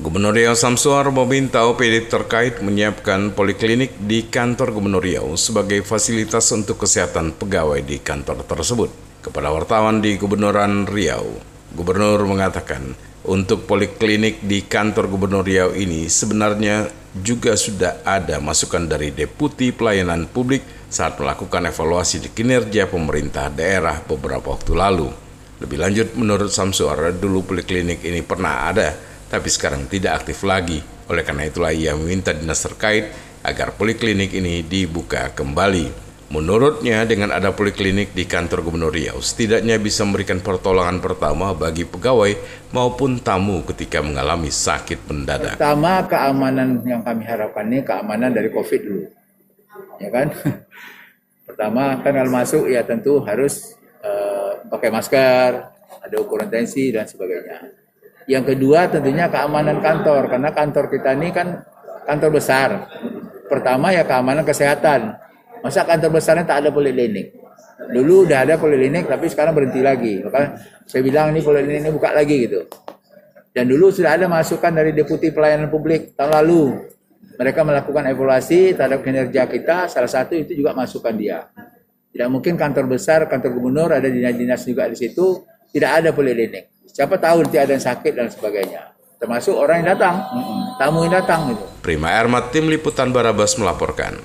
Gubernur Riau Samsuar meminta OPD terkait menyiapkan poliklinik di kantor Gubernur Riau sebagai fasilitas untuk kesehatan pegawai di kantor tersebut. Kepada wartawan di Gubernuran Riau, Gubernur mengatakan untuk poliklinik di kantor Gubernur Riau ini sebenarnya juga sudah ada masukan dari Deputi Pelayanan Publik saat melakukan evaluasi di kinerja pemerintah daerah beberapa waktu lalu. Lebih lanjut, menurut Samsuar, dulu poliklinik ini pernah ada, tapi sekarang tidak aktif lagi. Oleh karena itulah ia meminta dinas terkait agar poliklinik ini dibuka kembali. Menurutnya dengan ada poliklinik di kantor Gubernur Riau setidaknya bisa memberikan pertolongan pertama bagi pegawai maupun tamu ketika mengalami sakit mendadak. Pertama keamanan yang kami harapkan ini keamanan dari COVID dulu. Ya kan? Pertama kan kalau masuk ya tentu harus uh, pakai masker, ada ukuran tensi dan sebagainya. Yang kedua tentunya keamanan kantor karena kantor kita ini kan kantor besar. Pertama ya keamanan kesehatan. Masa kantor besarnya tak ada poliklinik? Dulu udah ada poliklinik tapi sekarang berhenti lagi. Maka saya bilang ini poliklinik ini buka lagi gitu. Dan dulu sudah ada masukan dari Deputi Pelayanan Publik tahun lalu. Mereka melakukan evaluasi terhadap kinerja kita. Salah satu itu juga masukan dia. Tidak mungkin kantor besar, kantor gubernur, ada dinas-dinas juga di situ. Tidak ada poliklinik. Siapa tahu nanti ada yang sakit dan sebagainya. Termasuk orang yang datang, tamu yang datang gitu. Prima Ermat, Tim Liputan Barabas melaporkan.